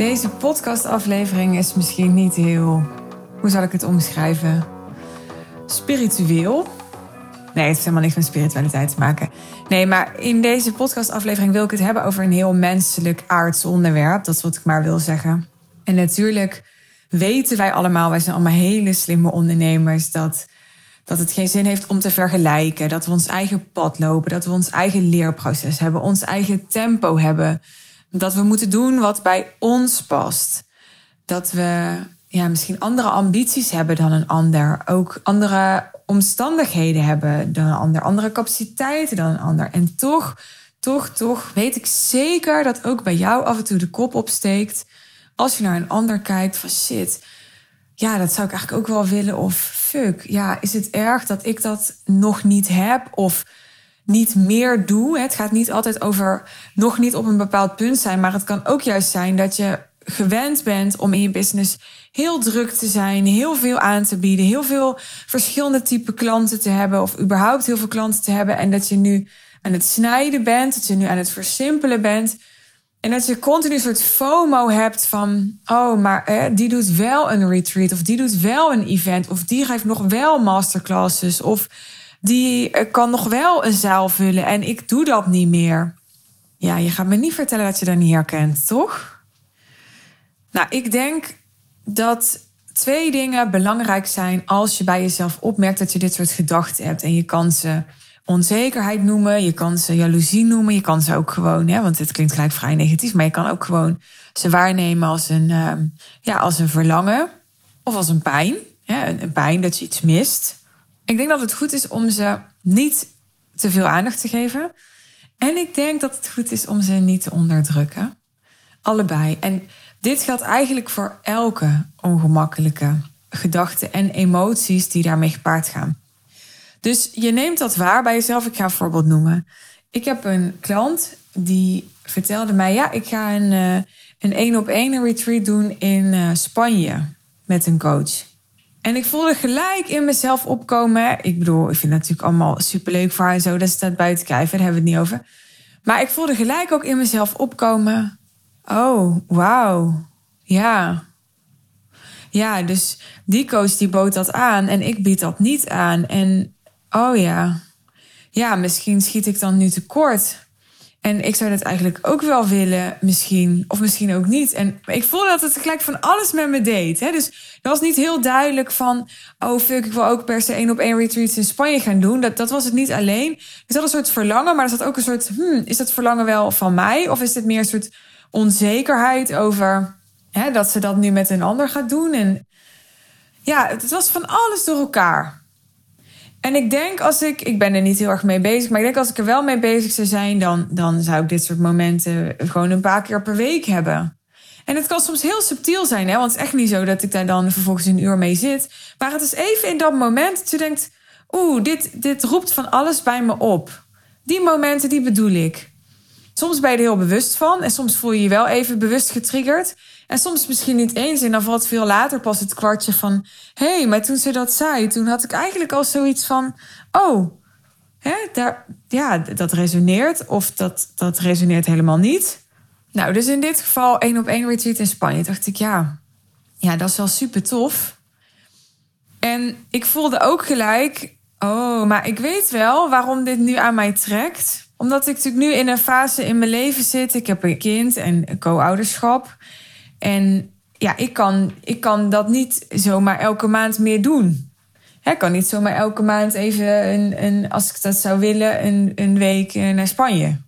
Deze podcastaflevering is misschien niet heel, hoe zal ik het omschrijven? Spiritueel. Nee, het heeft helemaal niks met spiritualiteit te maken. Nee, maar in deze podcastaflevering wil ik het hebben over een heel menselijk aards onderwerp. Dat is wat ik maar wil zeggen. En natuurlijk weten wij allemaal, wij zijn allemaal hele slimme ondernemers, dat, dat het geen zin heeft om te vergelijken. Dat we ons eigen pad lopen, dat we ons eigen leerproces hebben, ons eigen tempo hebben. Dat we moeten doen wat bij ons past. Dat we ja, misschien andere ambities hebben dan een ander. Ook andere omstandigheden hebben dan een ander. Andere capaciteiten dan een ander. En toch, toch, toch weet ik zeker dat ook bij jou af en toe de kop opsteekt. Als je naar een ander kijkt van shit. Ja, dat zou ik eigenlijk ook wel willen. Of fuck, ja, is het erg dat ik dat nog niet heb? Of niet meer doe. Het gaat niet altijd over nog niet op een bepaald punt zijn, maar het kan ook juist zijn dat je gewend bent om in je business heel druk te zijn, heel veel aan te bieden, heel veel verschillende type klanten te hebben of überhaupt heel veel klanten te hebben en dat je nu aan het snijden bent, dat je nu aan het versimpelen bent. En dat je continu een soort FOMO hebt van, oh, maar die doet wel een retreat, of die doet wel een event, of die geeft nog wel masterclasses, of die eh, kan nog wel een zaal vullen en ik doe dat niet meer. Ja, je gaat me niet vertellen dat je dat niet herkent, toch? Nou, ik denk dat twee dingen belangrijk zijn als je bij jezelf opmerkt dat je dit soort gedachten hebt. En je kan ze onzekerheid noemen, je kan ze jaloezie noemen, je kan ze ook gewoon, hè, want het klinkt gelijk vrij negatief, maar je kan ook gewoon ze waarnemen als een, ehm, ja, als een verlangen of als een pijn. Hè, een pijn dat je iets mist. Ik denk dat het goed is om ze niet te veel aandacht te geven. En ik denk dat het goed is om ze niet te onderdrukken. Allebei. En dit geldt eigenlijk voor elke ongemakkelijke gedachte en emoties die daarmee gepaard gaan. Dus je neemt dat waar bij jezelf. Ik ga een voorbeeld noemen. Ik heb een klant die vertelde mij: ja, ik ga een eh, een één op één retreat doen in eh, Spanje met een coach. En ik voelde gelijk in mezelf opkomen. Ik bedoel, ik vind het natuurlijk allemaal superleuk voor haar en zo. Dat staat buiten kijken, daar hebben we het niet over. Maar ik voelde gelijk ook in mezelf opkomen. Oh, wauw. Ja. Ja, dus die coach die bood dat aan en ik bied dat niet aan. En oh ja. Ja, misschien schiet ik dan nu tekort. En ik zou dat eigenlijk ook wel willen, misschien. Of misschien ook niet. En ik voelde dat het gelijk van alles met me deed. Hè? Dus dat was niet heel duidelijk van... oh fuck, ik wil ook per se één op één retreats in Spanje gaan doen. Dat, dat was het niet alleen. Er zat een soort verlangen, maar er zat ook een soort... Hmm, is dat verlangen wel van mij? Of is dit meer een soort onzekerheid over... Hè, dat ze dat nu met een ander gaat doen? En ja, het was van alles door elkaar. En ik denk als ik, ik ben er niet heel erg mee bezig, maar ik denk als ik er wel mee bezig zou zijn, dan, dan zou ik dit soort momenten gewoon een paar keer per week hebben. En het kan soms heel subtiel zijn, hè? want het is echt niet zo dat ik daar dan vervolgens een uur mee zit. Maar het is even in dat moment dat je denkt, oeh, dit, dit roept van alles bij me op. Die momenten, die bedoel ik. Soms ben je er heel bewust van en soms voel je je wel even bewust getriggerd. En soms misschien niet eens. En dan valt veel later pas het kwartje van... hé, hey, maar toen ze dat zei, toen had ik eigenlijk al zoiets van... oh, hè, daar, ja, dat resoneert. Of dat, dat resoneert helemaal niet. Nou, dus in dit geval één op één retreat in Spanje. Dacht ik, ja, ja, dat is wel super tof. En ik voelde ook gelijk... oh, maar ik weet wel waarom dit nu aan mij trekt omdat ik natuurlijk nu in een fase in mijn leven zit. Ik heb een kind en co-ouderschap. En ja, ik kan, ik kan dat niet zomaar elke maand meer doen. Ik kan niet zomaar elke maand even, een, een, als ik dat zou willen, een, een week eh, naar Spanje.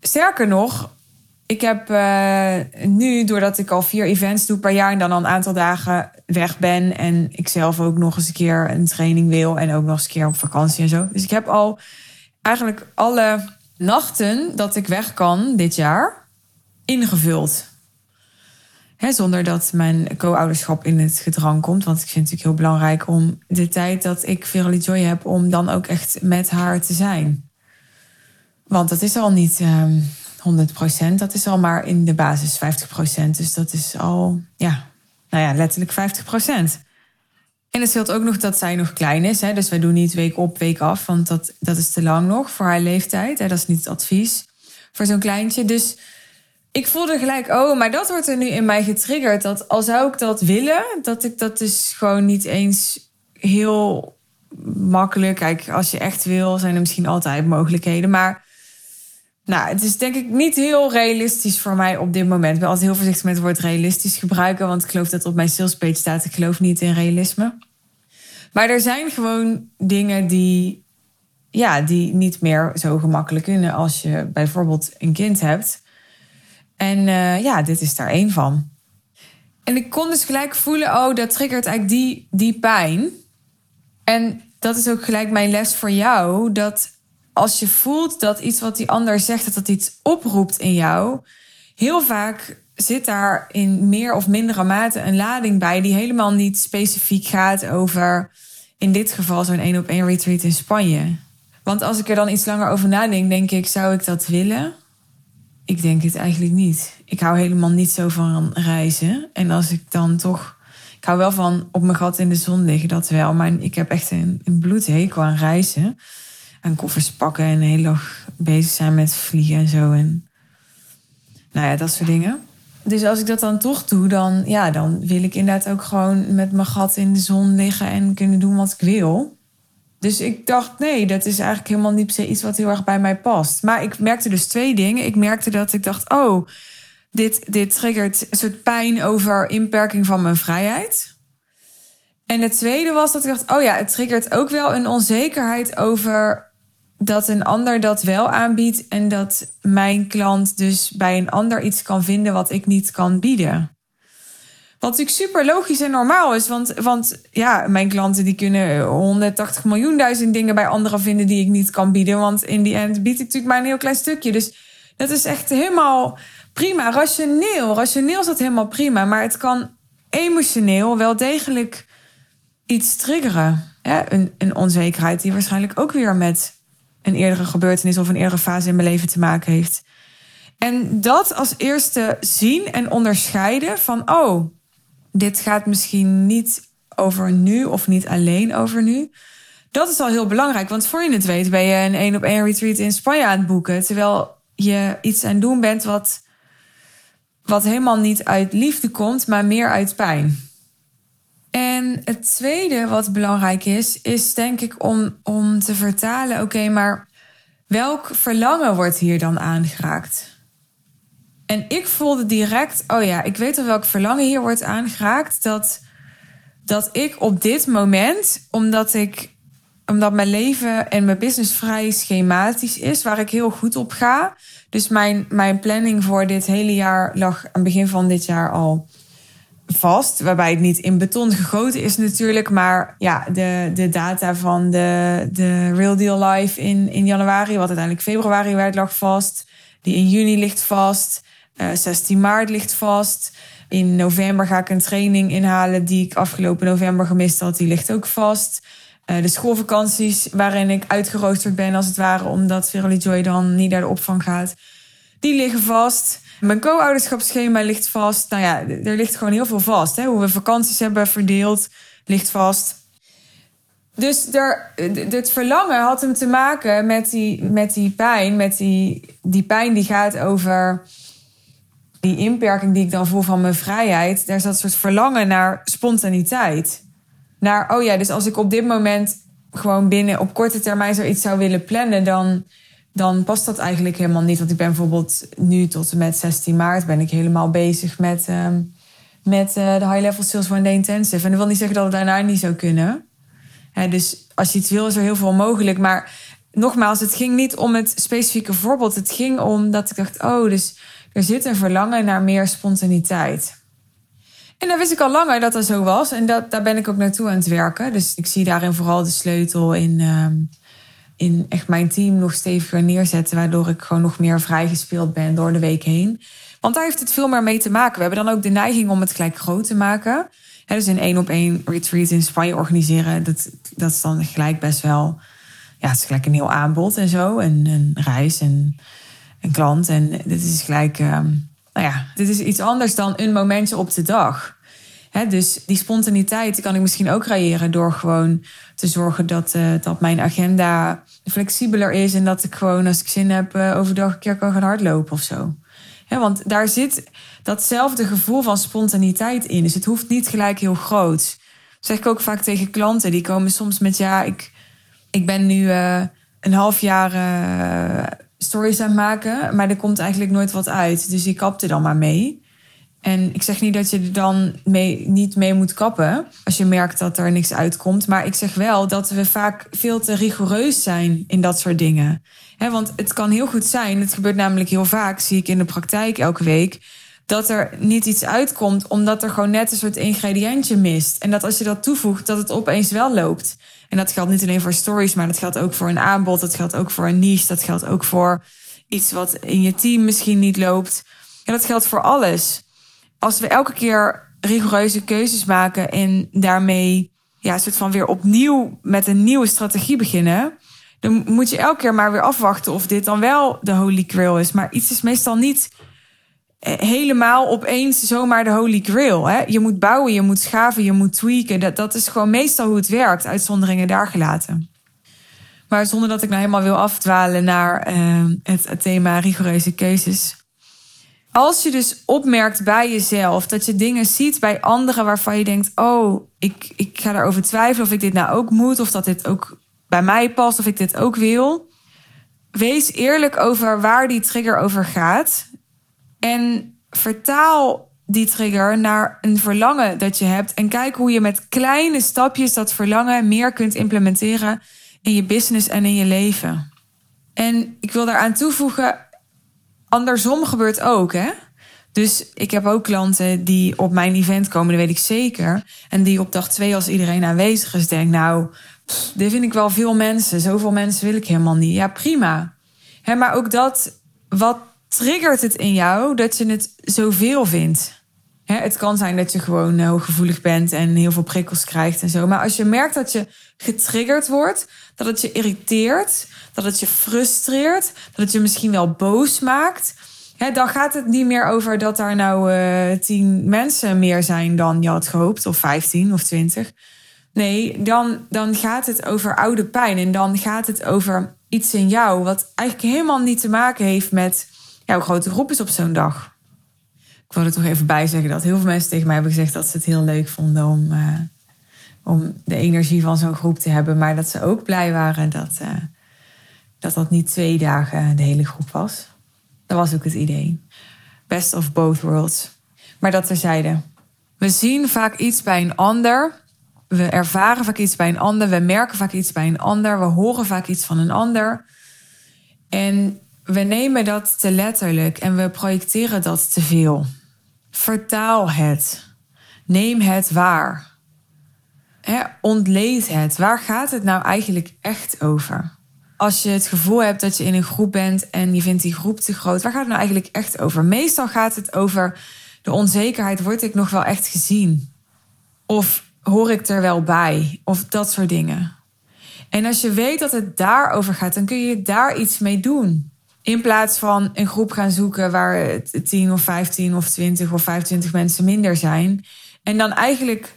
Sterker nog, ik heb uh, nu, doordat ik al vier events doe per jaar en dan al een aantal dagen weg ben. En ik zelf ook nog eens een keer een training wil en ook nog eens een keer op vakantie en zo. Dus ik heb al eigenlijk alle nachten dat ik weg kan dit jaar ingevuld zonder dat mijn co-ouderschap in het gedrang komt. Want ik vind het natuurlijk heel belangrijk om de tijd dat ik Verily Joy heb, om dan ook echt met haar te zijn. Want dat is al niet um, ehm, 100%, dat is al maar in de basis 50%. Dus dat is al, ja, nou ja, letterlijk 50%. En het scheelt ook nog dat zij nog klein is. Hè? Dus wij doen niet week op, week af. Want dat, dat is te lang nog voor haar leeftijd. Dat is niet het advies voor zo'n kleintje. Dus ik voelde gelijk, oh, maar dat wordt er nu in mij getriggerd. Dat al zou ik dat willen, dat ik dat dus gewoon niet eens heel makkelijk. Kijk, als je echt wil, zijn er misschien altijd mogelijkheden. Maar nou, het is denk ik niet heel realistisch voor mij op dit moment. Ik ben altijd heel voorzichtig met het woord realistisch gebruiken. Want ik geloof dat op mijn salespage staat. Ik geloof niet in realisme. Maar er zijn gewoon dingen die, ja, die niet meer zo gemakkelijk kunnen als je bijvoorbeeld een kind hebt. En uh, ja, dit is daar één van. En ik kon dus gelijk voelen, oh, dat triggert eigenlijk die, die pijn. En dat is ook gelijk mijn les voor jou. Dat als je voelt dat iets wat die ander zegt, dat dat iets oproept in jou. Heel vaak zit daar in meer of mindere mate een lading bij die helemaal niet specifiek gaat over, in dit geval, zo'n één op één retreat in Spanje. Want als ik er dan iets langer over nadenk, denk ik, zou ik dat willen? Ik denk het eigenlijk niet. Ik hou helemaal niet zo van reizen. En als ik dan toch. Ik hou wel van op mijn gat in de zon liggen, dat wel. Maar ik heb echt een, bloedhekel aan reizen. Aan koffers pakken en heel dag bezig zijn met vliegen en zo. En nou ja, dat soort dingen. Dus als ik dat dan toch doe, dan, ja, dan wil ik inderdaad ook gewoon met mijn gat in de zon liggen en kunnen doen wat ik wil. Dus ik dacht, nee, dat is eigenlijk helemaal niet iets wat heel erg bij mij past. Maar ik merkte dus twee dingen. Ik merkte dat ik dacht, oh, dit, dit triggert een soort pijn over inperking van mijn vrijheid. En het tweede was dat ik dacht, oh ja, het triggert ook wel een onzekerheid over dat een ander dat wel aanbiedt en dat mijn klant dus bij een ander iets kan vinden wat ik niet kan bieden. Wat natuurlijk super logisch en normaal is. Want, want ja, mijn klanten die kunnen 180 miljoen duizend dingen bij anderen vinden die ik niet kan bieden. Want in die end bied ik natuurlijk maar een heel klein stukje. Dus dat is echt helemaal prima. Rationeel. Rationeel is dat helemaal prima. Maar het kan emotioneel wel degelijk iets triggeren. Ja, een, een onzekerheid die waarschijnlijk ook weer met een eerdere gebeurtenis of een eerdere fase in mijn leven te maken heeft. En dat als eerste zien en onderscheiden van, oh, dit gaat misschien niet over nu of niet alleen over nu. Dat is al heel belangrijk, want voor je het weet ben je een één op één retreat in Spanje aan het boeken, terwijl je iets aan het doen bent wat, wat helemaal niet uit liefde komt, maar meer uit pijn. En het tweede wat belangrijk is, is denk ik om, om te vertalen: oké, maar welk verlangen wordt hier dan aangeraakt? En ik voelde direct, oh ja, ik weet al welk verlangen hier wordt aangeraakt. Dat, dat ik op dit moment, omdat ik omdat mijn leven en mijn business vrij schematisch is, waar ik heel goed op ga. Dus mijn, mijn planning voor dit hele jaar lag aan het begin van dit jaar al vast. Waarbij het niet in beton gegoten is natuurlijk. Maar ja, de, de data van de, de Real Deal Live in, in januari, wat uiteindelijk februari werd, lag vast. Die in juni ligt vast. 16 eh, maart ligt vast. In november ga ik een training inhalen die ik afgelopen november gemist had. Die ligt ook vast. Uh, de schoolvakanties waarin ik uitgeroosterd ben als het ware... omdat Verily Joy dan niet naar de opvang gaat. Die liggen vast. Mijn co-ouderschapsschema ligt vast. Nou ja, er ligt gewoon heel veel vast. Hè? Hoe we vakanties hebben verdeeld, ligt vast. Dus er, het verlangen had hem te maken met die, met die pijn. Met die, die pijn die gaat over die inperking die ik dan voel van mijn vrijheid, daar zat een soort verlangen naar spontaniteit. Naar, oh ja, dus als ik op dit moment gewoon binnen op korte termijn zoiets zou willen plannen, dan, dan past dat eigenlijk helemaal niet. Want ik ben bijvoorbeeld nu tot en met 16 maart ben ik helemaal bezig met, ehm, met uh, de High Level Sales One Day Intensive. En dat wil niet zeggen dat het daarna niet zou kunnen. dus als je iets wil, is er heel veel mogelijk. Maar nogmaals, het ging niet om het specifieke voorbeeld. Het ging om dat ik dacht, oh, dus er zit een verlangen naar meer spontaniteit. En dat wist ik al langer dat dat zo was. En dat, daar ben ik ook naartoe aan het werken. Dus ik zie daarin vooral de sleutel in, ehm, in echt mijn team nog steviger neerzetten. Waardoor ik gewoon nog meer vrijgespeeld ben door de week heen. Want daar heeft het veel meer mee te maken. We hebben dan ook de neiging om het gelijk groot te maken. dus een één op één retreat in Spanje organiseren. Dat, dat is dan gelijk best wel. Ja, het is gelijk een heel aanbod en zo. En een reis en een klant. En dit is gelijk, uh, nou ja, dit is iets anders dan een momentje op de dag. dus die spontaniteit kan ik misschien ook creëren door gewoon te zorgen dat, uh, dat mijn agenda flexibeler is. En dat ik gewoon, als ik zin heb, uh, overdag een keer kan gaan hardlopen of zo. want daar zit datzelfde gevoel van spontaniteit in. Dus het hoeft niet gelijk heel groot. Dat zeg ik ook vaak tegen klanten. Die komen soms met: Ja, ik, ik ben nu uh, een half jaar uh, stories aan het maken. Maar er komt eigenlijk nooit wat uit. Dus ik kap er dan maar mee. En ik zeg niet dat je er dan mee, niet mee moet kappen als je merkt dat er niks uitkomt. Maar ik zeg wel dat we vaak veel te rigoureus zijn in dat soort dingen. want het kan heel goed zijn, het gebeurt namelijk heel vaak, zie ik in de praktijk elke week, dat er niet iets uitkomt omdat er gewoon net een soort ingrediëntje mist. En dat als je dat toevoegt, dat het opeens wel loopt. En dat geldt niet alleen voor stories, maar dat geldt ook voor een aanbod, dat geldt ook voor een niche, dat geldt ook voor iets wat in je team misschien niet loopt. En dat geldt voor alles als we elke keer rigoureuze keuzes maken en daarmee ja, een soort van weer opnieuw met een nieuwe strategie beginnen, dan moet je elke keer maar weer afwachten of dit dan wel de holy grail is. Maar iets is meestal niet helemaal opeens zomaar de holy grail. Hè? Je moet bouwen, je moet schaven, je moet tweaken. Dat, dat is gewoon meestal hoe het werkt, uitzonderingen daar gelaten. Maar zonder dat ik nou helemaal wil afdwalen naar het, het thema rigoureuze keuzes. Als je dus opmerkt bij jezelf dat je dingen ziet bij anderen waarvan je denkt: Oh, ik, ik ga daarover twijfelen of ik dit nou ook moet, of dat dit ook bij mij past, of ik dit ook wil. Wees eerlijk over waar die trigger over gaat. En vertaal die trigger naar een verlangen dat je hebt. En kijk hoe je met kleine stapjes dat verlangen meer kunt implementeren in je business en in je leven. En ik wil daaraan toevoegen: andersom gebeurt ook, hè? Dus ik heb ook klanten die op mijn event komen, dat weet ik zeker. En die op dag twee, als iedereen aanwezig is, denkt: Nou, dit vind ik wel veel mensen. Zoveel mensen wil ik helemaal niet. Ja, prima. Hè, maar ook dat, wat triggert het in jou dat je het zoveel vindt? Het kan zijn dat je gewoon uh, hooggevoelig bent en heel veel prikkels krijgt en zo. Maar als je merkt dat je getriggerd wordt, dat het je irriteert, dat het je frustreert, dat het je misschien wel boos maakt. Dan gaat het niet meer over dat er nou uh, tien mensen meer zijn dan je had gehoopt, of vijftien of twintig. Nee, dan, dan gaat het over oude pijn. En dan gaat het over iets in jou wat eigenlijk helemaal niet te maken heeft met jouw grote groep is op zo'n dag. Ik wil er toch even bij zeggen dat heel veel mensen tegen mij hebben gezegd dat ze het heel leuk vonden om, uh, om de energie van zo'n groep te hebben. Maar dat ze ook blij waren dat, uh, dat dat niet twee dagen de hele groep was. Dat was ook het idee. Best of both worlds. Maar dat terzijde. We zien vaak iets bij een ander. We ervaren vaak iets bij een ander. We merken vaak iets bij een ander. We horen vaak iets van een ander. En we nemen dat te letterlijk en we projecteren dat te veel. Vertaal het. Neem het waar. He, ontleed het. Waar gaat het nou eigenlijk echt over? als je het gevoel hebt dat je in een groep bent en je vindt die groep te groot, waar gaat het nou eigenlijk echt over? Meestal gaat het over de onzekerheid: word ik nog wel echt gezien? Of hoor ik er wel bij? Of dat soort dingen. En als je weet dat het daarover gaat, dan kun je daar iets mee doen. In plaats van een groep gaan zoeken waar 10 of 15 of 20 of 25 mensen minder zijn. En dan eigenlijk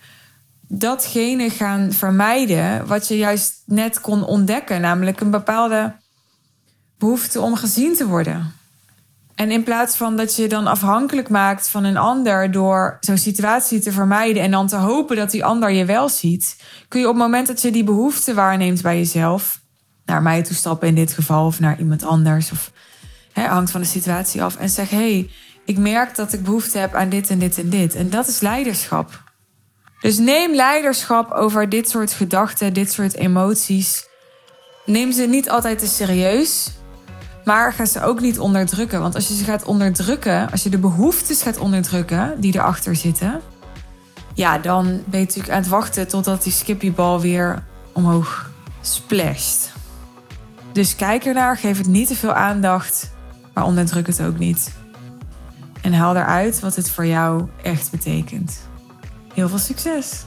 datgene gaan vermijden wat je juist net kon ontdekken, namelijk een bepaalde behoefte om gezien te worden. En in plaats van dat je dan afhankelijk maakt van een ander door zo'n situatie te vermijden en dan te hopen dat die ander je wel ziet, kun je op het moment dat je die behoefte waarneemt bij jezelf, naar mij toe stappen in dit geval of naar iemand anders, of hè, hangt van de situatie af, en zeg: hé, hey, ik merk dat ik behoefte heb aan dit en dit en dit. En dat is leiderschap. Dus neem leiderschap over dit soort gedachten, dit soort emoties. Neem ze niet altijd te serieus, maar ga ze ook niet onderdrukken. Want als je ze gaat onderdrukken, als je de behoeftes gaat onderdrukken die erachter zitten, ja, dan ben je natuurlijk aan het wachten totdat die skippybal weer omhoog splasht. Dus kijk ernaar, geef het niet te veel aandacht, maar onderdruk het ook niet. En haal eruit wat het voor jou echt betekent. Heel veel succes!